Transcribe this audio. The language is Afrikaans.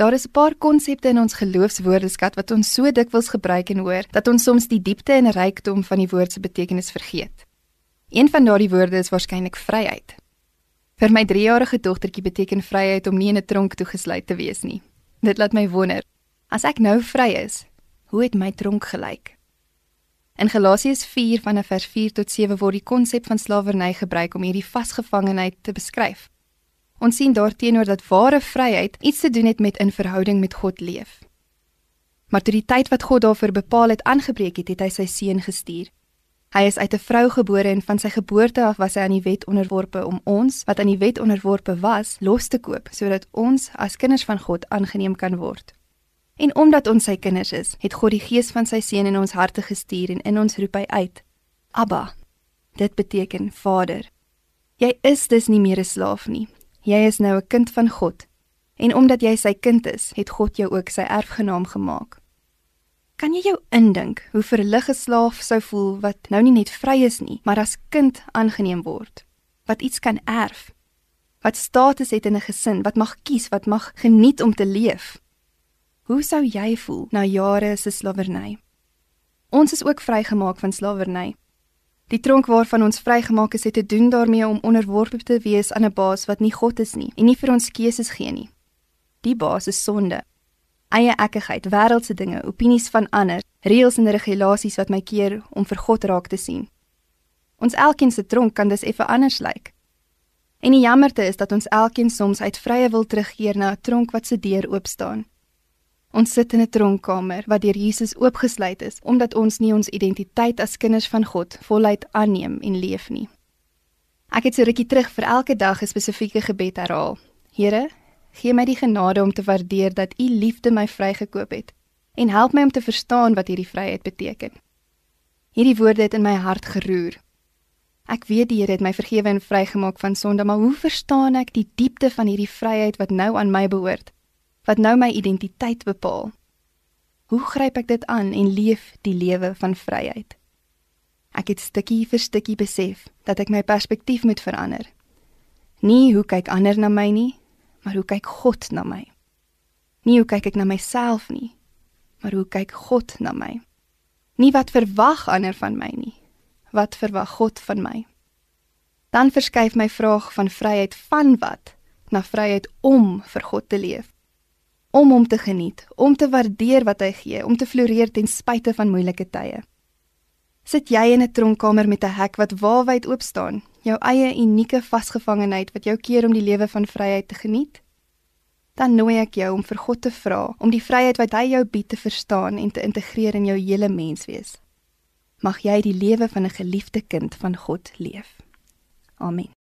Daar is 'n paar konsepte in ons geloofswoordeskat wat ons so dikwels gebruik en hoor dat ons soms die diepte en rykdom van die woord se betekenis vergeet. Een van daardie woorde is waarskynlik vryheid. Vir my 3-jarige dogtertjie beteken vryheid om nie in 'n tronk toegesluit te wees nie. Dit laat my wonder, as ek nou vry is, hoe het my tronk gelyk? In Galasiërs 4 van vers 4 tot 7 word die konsep van slawerny gebruik om hierdie vasgevangenheid te beskryf. Ons sien daarteenoor dat ware vryheid iets te doen het met in verhouding met God leef. Maar toe die tyd wat God daarvoor bepaal het aangebreek het, het hy sy seun gestuur. Hy is uit 'n vrou gebore en van sy geboorte af was hy aan die wet onderworpe om ons wat aan die wet onderworpe was, los te koop sodat ons as kinders van God aangeneem kan word. En omdat ons sy kinders is, het God die gees van sy seun in ons harte gestuur en in ons roep hy uit: Abba. Dit beteken Vader. Jy is dus nie meer 'n slaaf nie. Jy is nou 'n kind van God. En omdat jy sy kind is, het God jou ook sy erfgenaam gemaak. Kan jy jou indink hoe verlig 'n slaaf sou voel wat nou nie net vry is nie, maar as kind aangeneem word, wat iets kan erf, wat status het in 'n gesin, wat mag kies, wat mag geniet om te leef? Hoe sou jy voel na jare se slawerny? Ons is ook vrygemaak van slawerny. Die tronk waarvan ons vrygemaak is, het te doen daarmee om onderworpe te wees aan 'n baas wat nie God is nie en nie vir ons keuses gee nie. Die baas is sonde eie ekkigheid, wêreldse dinge, opinies van ander, reëls en regulasies wat my keer om vir God raak te sien. Ons elkeen se tronk kan dus effe anders lyk. En die jammerte is dat ons elkeen soms uit vrye wil terugkeer na 'n tronk wat se deur oop staan. Ons sit in 'n tronkkamer wat deur Jesus oopgesluit is omdat ons nie ons identiteit as kinders van God voluit aanneem en leef nie. Ek het so rukkie terug vir elke dag 'n spesifieke gebed herhaal. Here, Gee my die genade om te waardeer dat U liefde my vrygekoop het en help my om te verstaan wat hierdie vryheid beteken. Hierdie woorde het in my hart geroer. Ek weet die Here het my vergewe en vrygemaak van sonde, maar hoe verstaan ek die diepte van hierdie vryheid wat nou aan my behoort? Wat nou my identiteit bepaal? Hoe gryp ek dit aan en leef die lewe van vryheid? Ek het stukkie vir stukkie besef dat ek my perspektief moet verander. Nie hoe kyk ander na my nie, maar hoe kyk God na my? Nie hoe kyk ek na myself nie, maar hoe kyk God na my? Nie wat verwag ander van my nie, wat verwag God van my? Dan verskuif my vraag van vryheid van wat na vryheid om vir God te leef. Om hom te geniet, om te waardeer wat hy gee, om te floreer ten spyte van moeilike tye. Sit jy in 'n tronkkamer met 'n hek wat waalwyd oop staan, jou eie unieke vasgevangenheid wat jou keer om die lewe van vryheid te geniet? Dan nooi ek jou om vir God te vra om die vryheid wat hy jou bied te verstaan en te integreer in jou hele menswees. Mag jy die lewe van 'n geliefde kind van God leef. Amen.